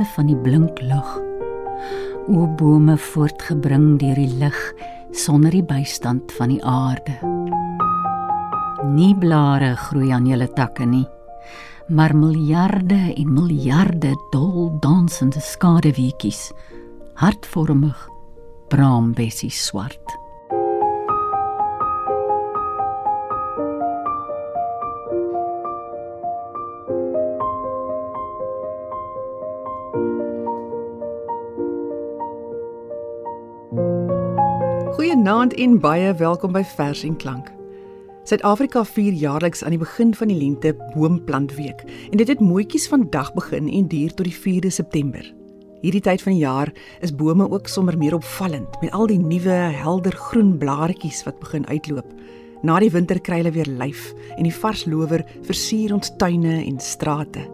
brandpunte van die blink lug. O bome voortgebring deur die lig sonder die bystand van die aarde. Nie blare groei aan julle takke nie, maar miljarde en miljarde dol dansende skaduweetjies, hartvormig, braambessie swart. Goeienaand en baie welkom by Vers en Klank. Suid-Afrika vier jaarliks aan die begin van die lente boomplantweek en dit het mooietjies vandag begin en duur tot die 4de September. Hierdie tyd van die jaar is bome ook sommer meer opvallend met al die nuwe helder groen blaartjies wat begin uitloop. Na die winter kry hulle weer lyf en die vars lower versier ons tuine en strate.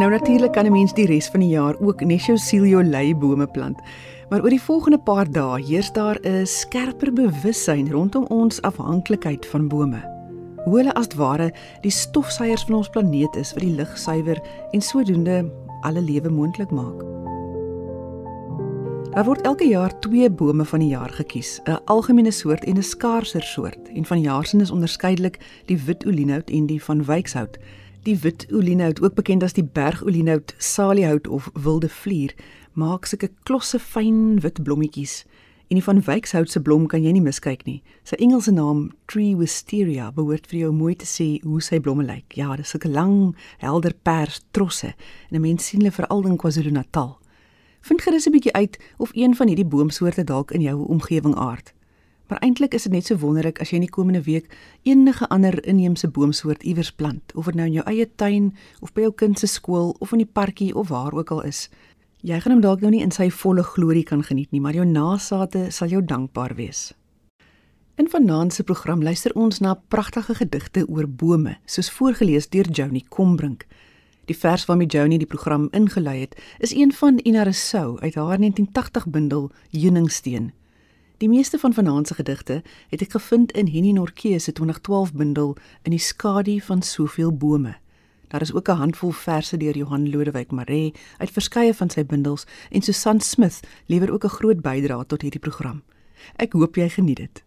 Nou natuurlik kan 'n mens die res van die jaar ook net jou sielio lei bome plant. Maar oor die volgende paar dae heers daar 'n skerper bewussyn rondom ons afhanklikheid van bome. Hoe hulle as ware die stofsuiers van ons planeet is wat die lug suiwer en sodoende alle lewe moontlik maak. Daar word elke jaar twee bome van die jaar gekies, 'n algemene soort en 'n skaarser soort. En van jaarsien is onderskeidelik die wit olienhout en die van wykshout. Die wit olienhout, ook bekend as die bergolienhout, saliehout of wilde vlier, maak sulke klosse fyn wit blommetjies. En die van wykshout se blom kan jy nie miskyk nie. Sy Engelse naam, Tree Wisteria, behoort vir jou mooi te sê hoe sy blomme lyk. Ja, dis sulke lang, helder pers trosse en 'n mens sien hulle veral in KwaZulu-Natal. Vind gerus 'n bietjie uit of een van hierdie boomsoorte dalk in jou omgewing aard. Maar eintlik is dit net so wonderlik as jy in die komende week enige ander inheemse boomsoort iewers plant, of dit nou in jou eie tuin of by jou kind se skool of in die parkie of waar ook al is. Jy gaan hom dalk nou nie in sy volle glorie kan geniet nie, maar jou nasate sal jou dankbaar wees. In vanaand se program luister ons na pragtige gedigte oor bome, soos voorgeles deur Joni Combrink. Die vers waarmee Joni die program ingelei het, is een van Ina Rousseau uit haar 1980 bundel Heuningsteen. Die meeste van vanaand se gedigte het ek gevind in Henny Norke se 2012 bundel In die skadu van soveel bome. Daar is ook 'n handvol verse deur Johan Lodewyk Maree uit verskeie van sy bundels en Susan Smith lewer ook 'n groot bydrae tot hierdie program. Ek hoop jy geniet dit.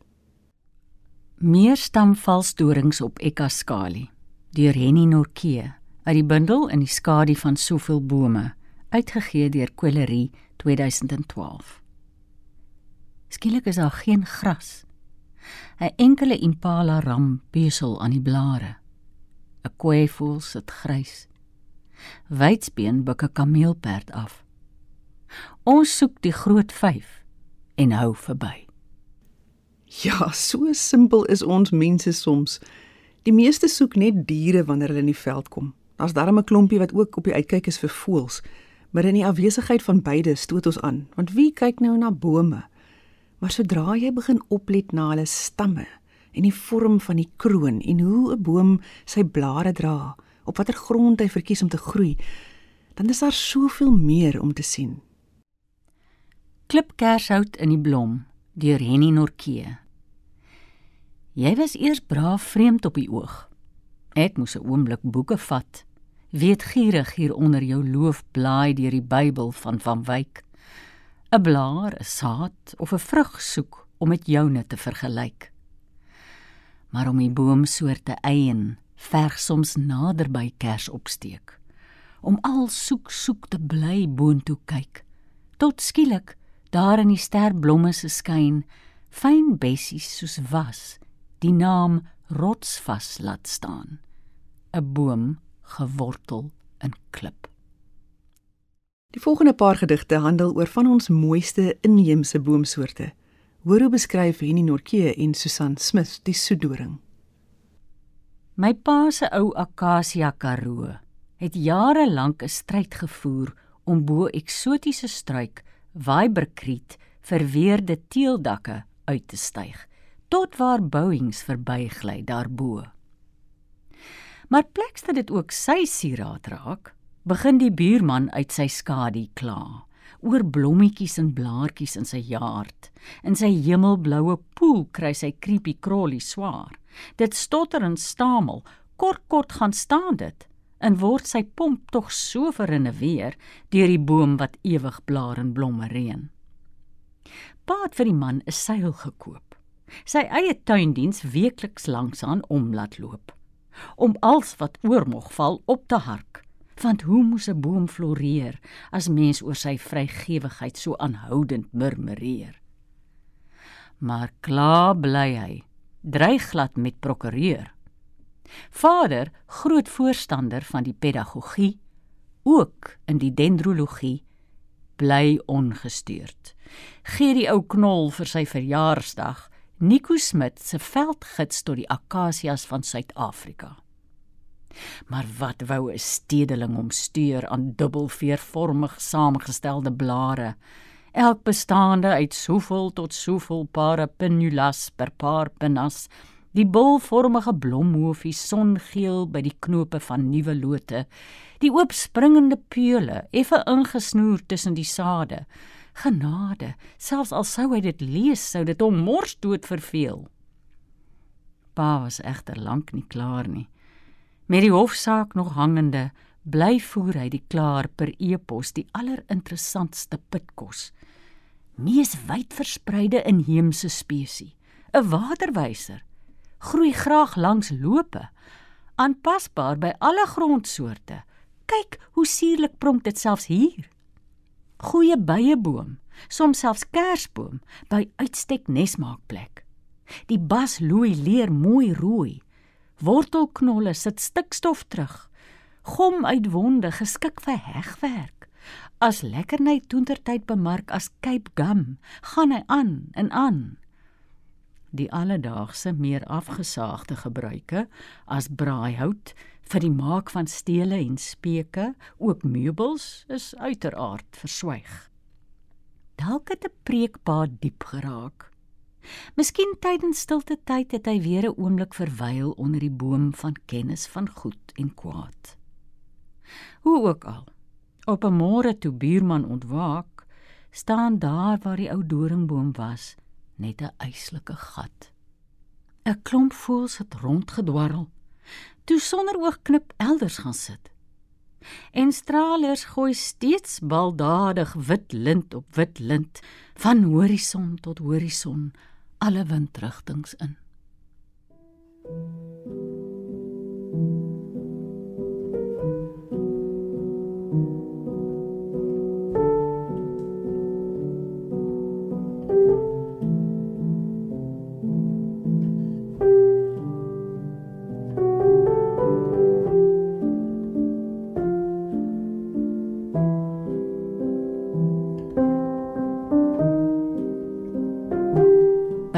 Meer stamvalsdorings op Ekaskali deur Henny Norke uit die bundel In die skadu van soveel bome uitgegee deur Kwelerie 2012. Skielik is daar geen gras. 'n Enkele impala ram besel aan die blare. 'n Kweevoel sit grys. Wydsbeen buik 'n kameelperd af. Ons soek die groot 5 en hou verby. Ja, so simpel is ons mense soms. Die meeste soek net diere wanneer hulle in die veld kom. Daar's darem 'n klompie wat ook op die uitkyk is vir voëls, maar in die afwesigheid van beide stoot ons aan, want wie kyk nou na bome? Maar sodra jy begin oplet na hulle stamme en die vorm van die kroon en hoe 'n boom sy blare dra, op watter grond hy verkies om te groei, dan is daar soveel meer om te sien. Klipkershout in die blom deur Henny Norke. Jy was eers braaf vreemd op die oog. Ek moes 'n oomblik boeke vat. Weet gierig hier onder jou loof blaai deur die Bybel van Van Wyk. 'n blaar, 'n saad of 'n vrug soek om met joune te vergelyk. Maar om die boomsoorte eien, verg soms nader by kers opsteek. Om al soek soek te bly boontoe kyk. Tot skielik daar in die sterblomme se skyn, fyn bessies soos was, die naam rotsvas laat staan. 'n Boom gewortel in klip. Die volgende paar gedigte handel oor van ons mooiste inheemse boomsoorte. Hoor hoe beskryf Henny Norke en Susan Smith die soedoring. My pa se ou akasia karoo het jare lank 'n stryd gevoer om bo eksotiese struik Weiberkriet verweerde teeldakke uit te styg tot waar bouings verbygly daarbo. Maar pleks dat dit ook sy sieraad raak, begin die buurman uit sy skadu kla oor blommetjies en blaartjies in sy jaard. In sy hemelbloue poel kry sy creepy crawly swaar. Dit stotter en stamel, kort kort gaan staan dit en word sy pomp tog so verinneweer deur die boom wat ewig blaar en blomme reën. Paat vir die man 'n seil gekoop. Sy eie tuindiens weekliks langs aan om laat loop om als wat oormog val op te hark. Want hoe moes 'n boom floreer as mens oor sy vrygewigheid so aanhoudend murmureer? Maar klaar bly hy, dreig glad met prokureur. Vader, groot voorstander van die pedagogie, ook in die dendrologie, bly ongestuurd. Gee die ou knol vir sy verjaarsdag Nico Smit se veldgids tot die akasias van Suid-Afrika. Maar wat wou 'n stedeling omstuur aan dubbelveervormig saamgestelde blare, elk bestaande uit soveel tot soveel pare pinnulas per paar pinnas, die bulvormige blomhoofie songeel by die knope van nuwe lote, die oopspringende peule effe ingesnoer tussen die sade genade, selfs al sou hy dit lees, sou dit hom mors dood verveel. Pa was egter lank nie klaar nie. Met die hofsaak nog hangende, bly voer hy die klaar per e-pos die allerinteressantste pitkos. Mees wyd verspreide inheemse spesies, 'n waterwyser, groei graag langs lope, aanpasbaar by alle grondsoorte. Kyk hoe suurlik pronk dit selfs hier goeie byeboom, soms selfs kersboom by uitstek nesmaakplek. Die bas loei leer mooi rooi. Wortelknolle sit stikstof terug. Gom uit wonde geskik vir hegwerk. As lekkerny toentertyd bemark as Cape Gum, gaan hy aan en aan. Die alledaagse meer afgesaagde gebruike as braaihout vir die maak van stele en speke, ook meubels, is uiteraard verswyg. Dalk het 'n preekpaad diep geraak. Miskien tydens stilte tyd het hy weer 'n oomblik verwyl onder die boom van kennis van goed en kwaad. Hoe ook al, op 'n môre toe buurman ontwaak, staan daar waar die ou doringboom was, net 'n eislike gat. 'n Klomp voëls het rondgedwarrel toe sonder oogknip elders gaan sit. En stralers gooi steeds baldadig wit lint op wit lint van horison tot horison alle windrigtings in.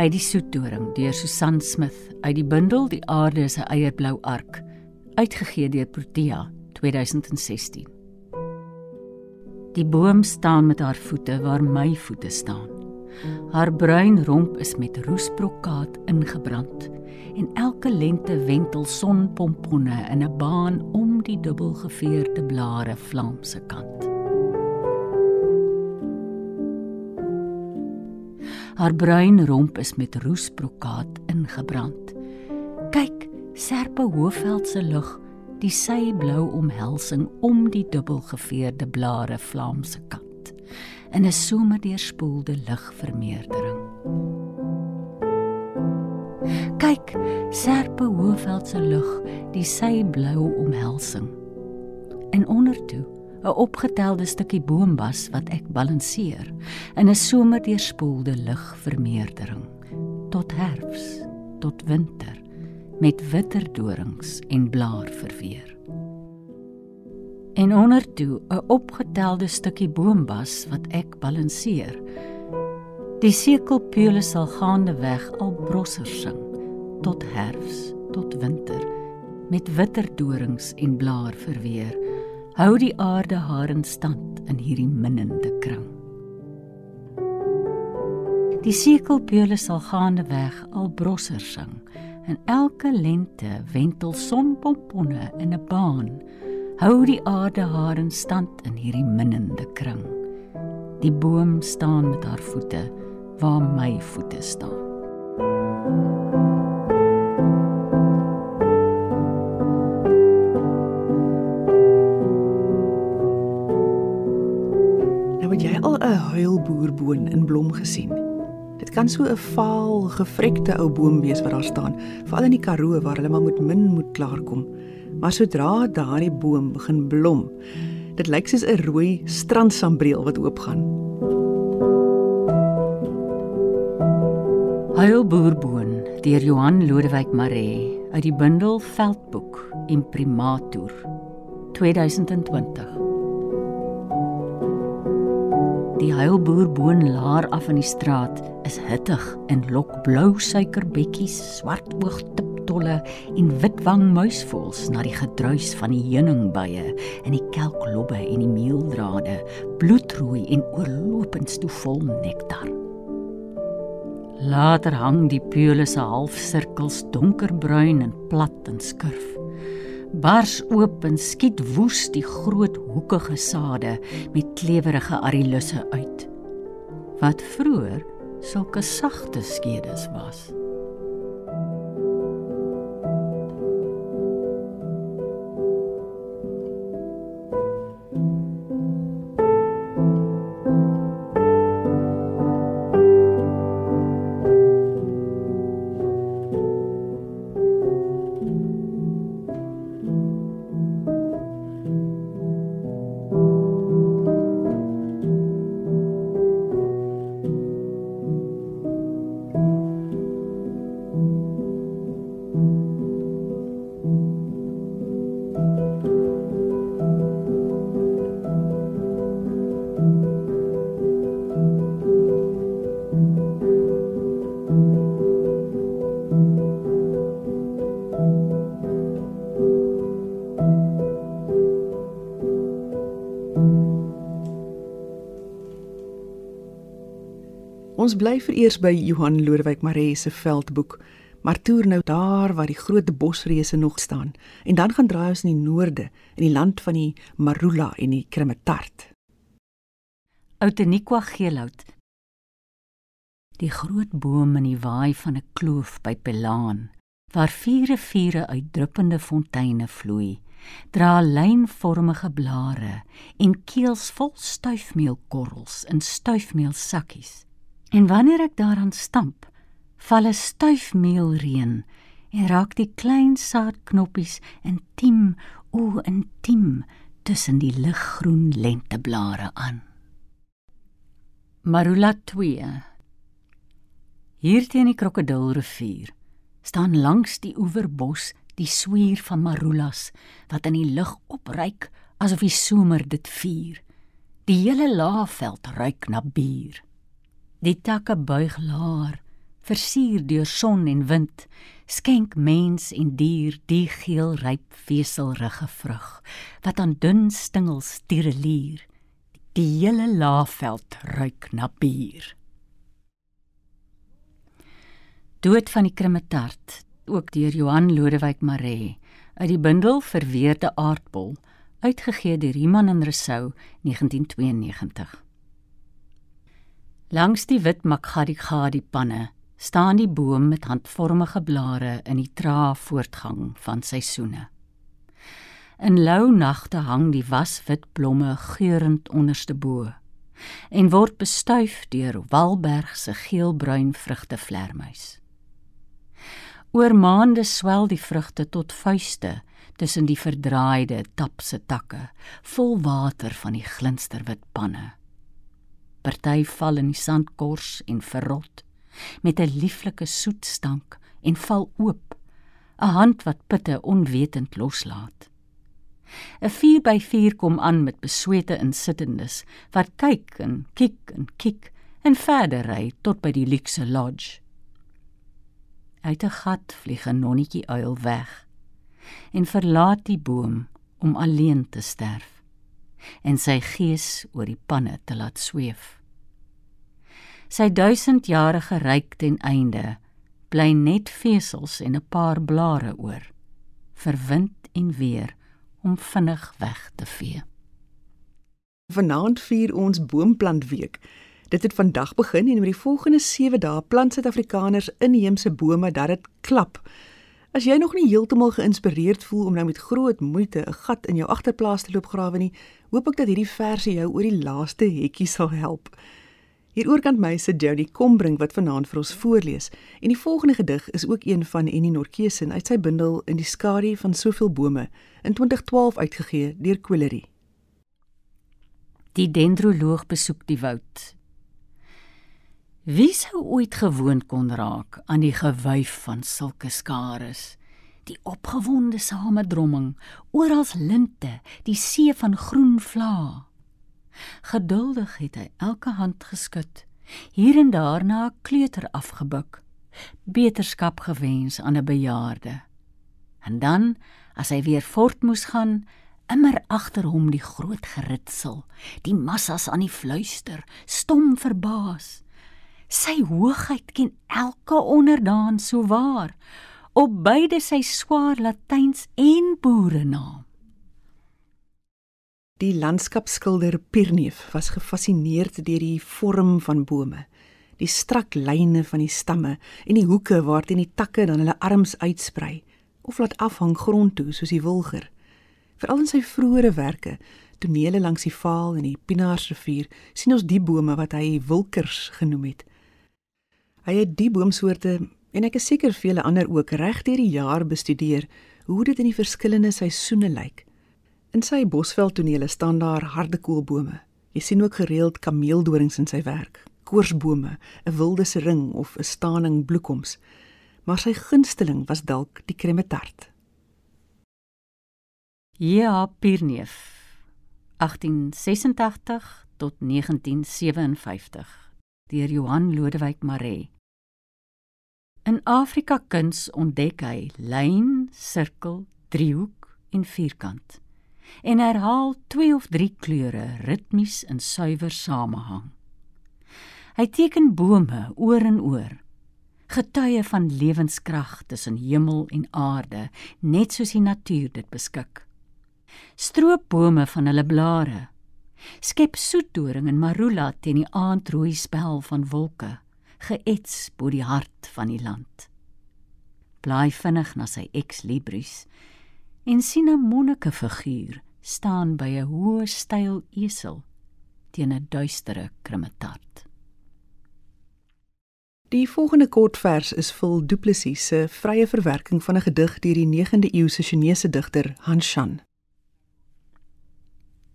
By die soetdoring deur Susan Smith uit die bundel Die aarde is 'n eierblou ark uitgegee deur Protea 2016 Die boom staan met haar voete waar my voete staan. Haar bruin romp is met roesbrokaat ingebrand en elke lente wentel sonpomponne in 'n baan om die dubbelgeveerde blare vlaamse kant Haar bruin romp is met roesbrokaat ingebrand. Kyk, serpe hoofveld se lug, die syblou omhelsing om die dubbelgeveerde blare vlaamse kant. In 'n somerdeerspoelde ligvermeerdering. Kyk, serpe hoofveld se lug, die syblou omhelsing. En ondertoe 'n opgetelde stukkie boombas wat ek balanseer in 'n somerdeerspoelde ligvermeerdering tot herfs, tot winter met witterdorings en blaarverweer. En ondertoe 'n opgetelde stukkie boombas wat ek balanseer. Die sekelpeule sal gaande weg al brosser sing tot herfs, tot winter met witterdorings en blaarverweer hou die aarde haar in stand in hierdie minnende kring. Die sekelpeule sal gaande weg al brosser sing en elke lente wentel sonpomponne in 'n baan hou die aarde haar in stand in hierdie minnende kring. Die boom staan met haar voete waar my voete staan. Huilboerboon in blom gesien. Dit kan so 'n vaal, gevrekte ou boom wees wat daar staan, veral in die Karoo waar hulle maar met min moet klaarkom. Maar sodra daardie boom begin blom, dit lyk soos 'n rooi strandsambreel wat oopgaan. Huilboerboon deur Johan Lodewyk Maree uit die bundel Veldboek Imprimatur 2020. Die huilboerboon laar af in die straat is hittig en lok blou suikerbekkies, swart oogtiptolle en witwang muisvoëls na die gedruis van die heuningbye in die kelklobbe en die meeldrade, bloedrooi en oorlopend toe vol nektar. Later hang die peule se halfsirkels donkerbruin en plat en skurf. Bars oop en skiet woes die groot hoekige sade met klewerige arilusse uit. Wat vroeër sulke sagte skedes was. Ons bly vereers by Johan Lodewyk Maree se veldboek, maar toer nou daar waar die groot bosreuse nog staan. En dan gaan draai ons in die noorde, in die land van die marula en die kremetart. Outeniqua geelhout. Die groot boom in die waai van 'n kloof by Pelaan, waar vier riviere uit druppende fonteine vloei, dra lynvormige blare en keels vol stuifmeelkorrels in stuifmeelsakkies. En wanneer ek daaraan stamp, val 'n stuifmeelreën en raak die klein saadknoppies intiem, o intiem tussen die liggroen lenteblare aan. Marula 2 Hier teen die krokodilrivier staan langs die oewerbos die swier van marulas wat in die lug opryk asof die somer dit vier. Die hele laafveld ruik na bier. Die takke buig laer, versier deur son en wind, skenk mens en dier die geel ryp veselrige vrug wat aan dun stingels tirelier. Die hele laafveld ruik na bier. Dood van die krimetart, ook deur Johan Lodewyk Maree, uit die bundel Verweerde aardbol, uitgegee deur Iman en Resou 1992. Langs die wit makgadikgadi panne staan die boom met handvormige blare in die trae voortgang van seisoene. In lou nagte hang die waswit blomme geurend onderste bo en word bestuif deur Walberg se geelbruin vrugtevlermuis. Oor maande swel die vrugte tot vuiste tussen die verdraaide tapse takke, vol water van die glinsterwit panne. Party val in die sandkors en verrot met 'n lieflike soet stank en val oop, 'n hand wat pitte onwetend loslaat. 'n 4x4 kom aan met beswete insittendes wat kyk en kyk en kyk en verder ry tot by die luxe lodge. Uit 'n gat vlieg 'n nonnetjie uil weg en verlaat die boom om alleen te sterf en sy gees oor die panne te laat sweef. Sy duisendjarige ryk ten einde, bly net vesels en 'n paar blare oor, verwind en weer om vinnig weg te vee. Vanaand vier ons boomplantweek. Dit het vandag begin en oor die volgende 7 dae plant Suid-Afrikaners inheemse bome dat dit klap. As jy nog nie heeltemal geïnspireerd voel om nou met groot moeite 'n gat in jou agterplaas te loop grawe nie, hoop ek dat hierdie verse jou oor die laaste hekkie sal help. Hier oorkant my sit Jody Kombrink wat vanaand vir ons voorlees. En die volgende gedig is ook een van Annie Nortjee se uit sy bundel In die skadu van soveel bome in 2012 uitgegee deur Quillery. Die dendroloog besoek die woud. Wie sou ooit gewoond kon raak aan die gewuif van sulke skares? Die opgewonde samedromming, oral linte, die see van groen vlae. Geduldig het hy elke hand geskud, hier en daar na 'n kleuter afgebuk, beterskap gewens aan 'n bejaarde. En dan, as hy weer voort moes gaan, immer agter hom die groot geritsel, die massas aan die fluister, stom verbaas. Sy hoogheid ken elke onderdaan so waar, op beide sy swaar latyns en boerenaam. Die landskapskilder Pierneef was gefassineerd deur die vorm van bome, die strak lyne van die stamme en die hoeke waarteen die takke dan hulle arms uitsprei of laat afhang grond toe soos die wilger. Veral in sy vroeëre werke, tonele langs die Vaal en die Pinaarsrivier, sien ons die bome wat hy wilkers genoem het. Hy het die boomsoorte en ek is seker vele ander ook reg deur die jaar bestudeer hoe dit in die verskillende seisoene lyk. In sy bosveldtonele staan daar harde koelbome. Jy sien ook gereeld kameeldorings in sy werk, koorsbome, 'n wilde sering of 'n staaning bloekoms. Maar sy gunsteling was dalk die kremetart. Ja, Pierneef. 1886 tot 1957 deur Johan Lodewyk Maree. In Afrika kuns ontdek hy lyn, sirkel, driehoek en vierkant en herhaal twee of drie kleure ritmies in suiwer samehang. Hy teken bome oor en oor, getuie van lewenskrag tussen hemel en aarde, net soos die natuur dit beskik. Stroop bome van hulle blare, skep soetdoring en marula teen die aandrooi spel van wolke, geets bo die hart van die land. Bly vinnig na sy ex libris en sien 'n monnike figuur staan by 'n hoë styl esel teen 'n duistere krimetart. Die volgende kortvers is vol Du Plessis se vrye verwerking van 'n gedig deur die 9de eeuse Chinese digter Han Shan.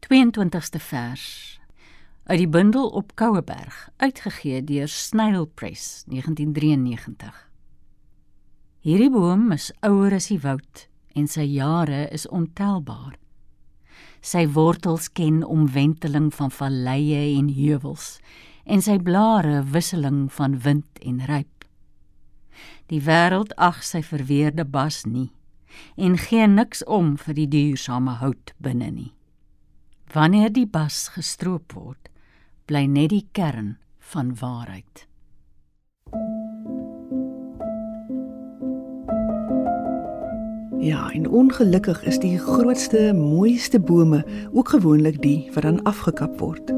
22ste vers uit die bundel op Koueberg uitgegee deur Snail Press 1993. Hierdie boom is ouer as die woud en sy jare is ontelbaar. Sy wortels ken omwenteling van valleie en heuwels en sy blare wisseling van wind en ryp. Die wêreld ag sy verweerde bas nie en gee niks om vir die duursame hout binne nie. Wanneer die bas gestroop word, bly net die kern van waarheid. Ja, en ongelukkig is die grootste, mooiste bome ook gewoonlik die wat dan afgekap word.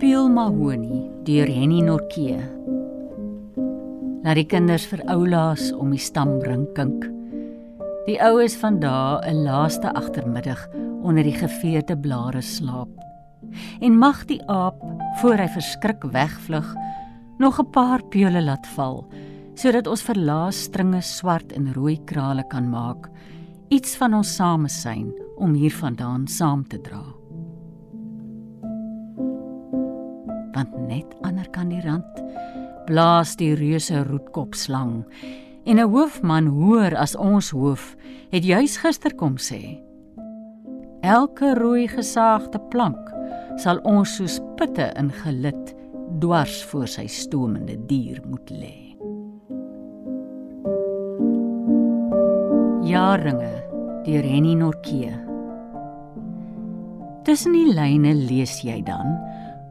Peel Mahoni deur Henny Nortjee. Laat die kinders vir oulaas om die stam bring kink. Die oues van daai 'n laaste agtermiddag onder die geveerde blare slaap. En mag die aap voor hy verskrik wegvlug nog 'n paar peule laat val sodat ons verlaas stringe swart en rooi krale kan maak iets van ons samesyn om hiervandaan saam te dra want net ander kan die rand blaas die reuse roetkop slang en 'n hoofman hoor as ons hoof het juis gister kom sê elke rooi gesaagde plank sal ons soos pitte in gelid dwars voor sy stomende dier moet lê. Jaringe deur Henny Nortjee. Tussen die lyne lees jy dan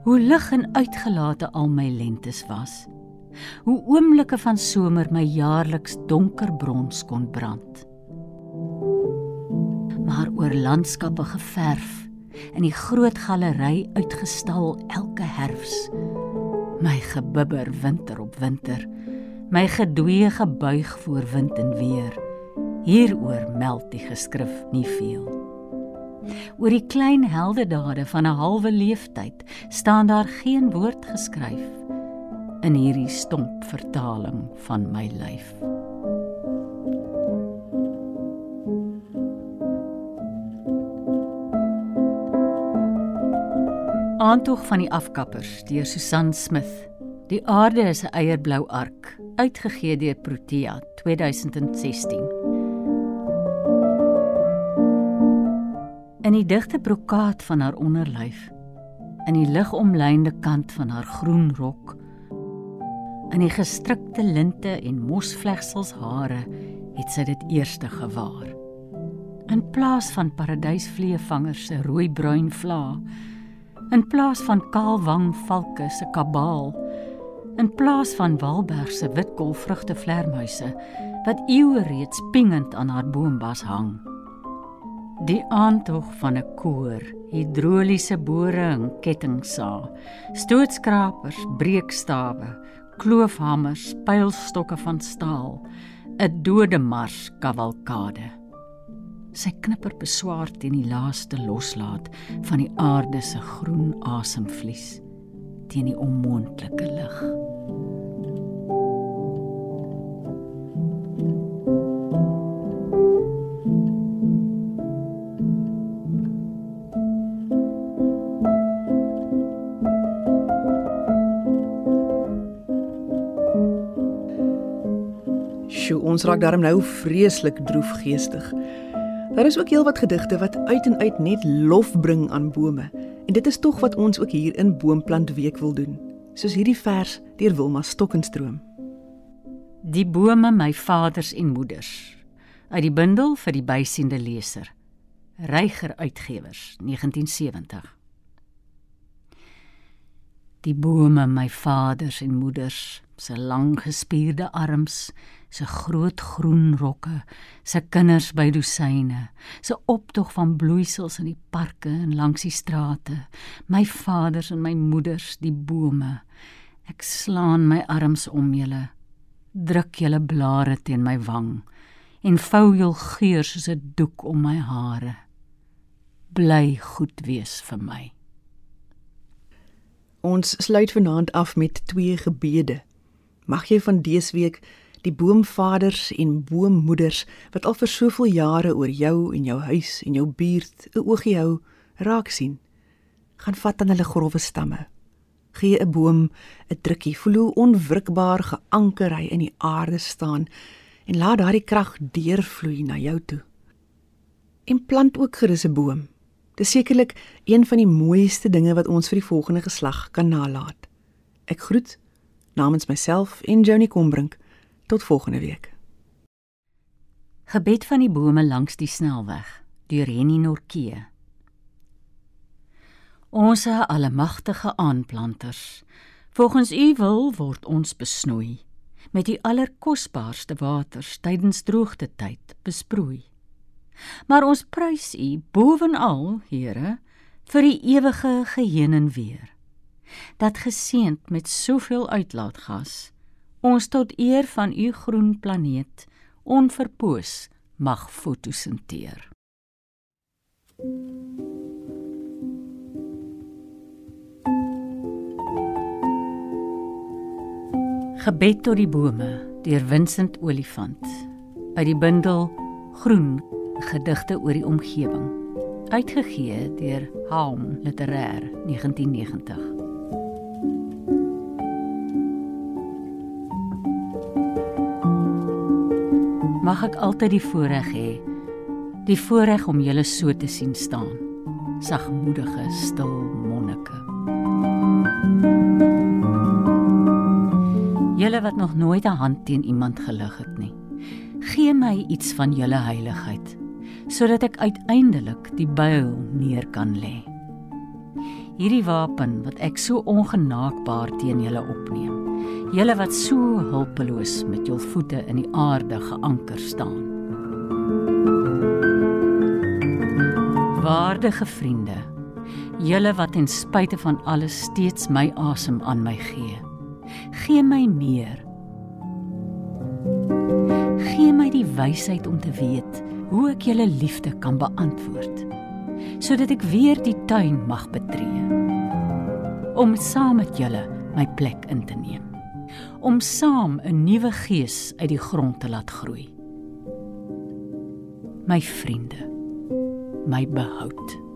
hoe lig en uitgelate al my lentes was. Hoe oomblikke van somer my jaarliks donker brons kon brand. Maar oor landskappe geverf in die groot galery uitgestal elke herfs. My gebibber winter op winter my gedwee gebuig voor wind en weer. Hieroor meld die geskrif nie veel. Oor die klein heldedade van 'n halwe leeftyd staan daar geen woord geskryf in hierdie stomp vertaling van my lyf. Aantog van die afkappers deur Susan Smith. Die aarde is 'n eierblou ark, uitgegee deur Protea 2016. In die digte brokaat van haar onderlyf, in die ligomlynde kant van haar groen rok, in die gestrikte linte en mosvlegsels hare, het sy dit eerste gewaar. In plaas van paradysvleevangers se rooi-bruin vlae, in plaas van kaalwang valke se kabaal, in plaas van Walberg se witkolvrugte vlermuise wat eeue reeds pingend aan haar boombas hang die aantog van 'n koor, hidroliese bore en kettingsa, stootskrapers, breekstawe, kloofhamers, pylstokke van staal, 'n dode mars kavalkade. Sy knipper beswaar teen die laaste loslaat van die aarde se groen asemvlies teen die onmoontlike lig. Sjoe, ons raak daarom nou vreeslik droefgeestig. Daar is ook heelwat gedigte wat uit en uit net lof bring aan bome. En dit is tog wat ons ook hier in Boomplant Week wil doen. Soos hierdie vers deur Wilma Stokkenstroom. Die bome my vaders en moeders uit die bundel vir die bysiende leser. Reiger Uitgewers 1970. Die bome my vaders en moeders se lang gespierde arms se groot groen rokke, sy kinders by dosyne, sy optog van bloeisels in die parke en langs die strate, my vaders en my moeders die bome. Ek slaan my arms om julle, druk julle blare teen my wang en vou jul geur soos 'n doek om my hare. Bly goed wees vir my. Ons sluit vanaand af met twee gebede. Mag jy van dese week die boomvaders en boommoeders wat al vir soveel jare oor jou en jou huis en jou buurt 'n oogie hou, raak sien. Gaan vat aan hulle grouwe stamme. Gee 'n boom 'n drukkie, voel hoe onwrikbaar geanker hy in die aarde staan en laat daardie krag deurvloei na jou toe. En plant ook gerus 'n boom. Dis sekerlik een van die mooiste dinge wat ons vir die volgende geslag kan nalat. Ek groet namens myself en Johnny Combrink. Tot volgende week. Gebed van die bome langs die snelweg deur Henny Norkee. Ons almagtige aanplanters, volgens u wil word ons besnoei met die allerkosbaarste waters tydens droogte tyd besproei. Maar ons prys u bovenal, Here, vir die ewige geheen en weer. Dat geseend met soveel uitlaatgas ons tot eer van u groen planeet onverpoos mag fotosinteer. Gebed tot die bome deur Vincent Olifant by die bundel Groen gedigte oor die omgewing uitgegee deur Halm Literêr 1990 mag ek altyd die voorreg hê die voorreg om julle so te sien staan sagmoedige stil monnike julle wat nog nooit 'n hand teen iemand gelig het nie gee my iets van julle heiligheid sodat ek uiteindelik die byl neer kan lê hierdie wapen wat ek so ongenaakbaar teen julle opneem julle wat so hulpeloos met jul voete in die aarde geanker staan. Waardige vriende, julle wat ten spyte van alles steeds my asem aan my gee. Gee my meer. Gee my die wysheid om te weet hoe ek julle liefde kan beantwoord. sodat ek weer die tuin mag betree. Om saam met julle my plek in te neem. Om saam 'n nuwe gees uit die grond te laat groei. My vriende, my behoud.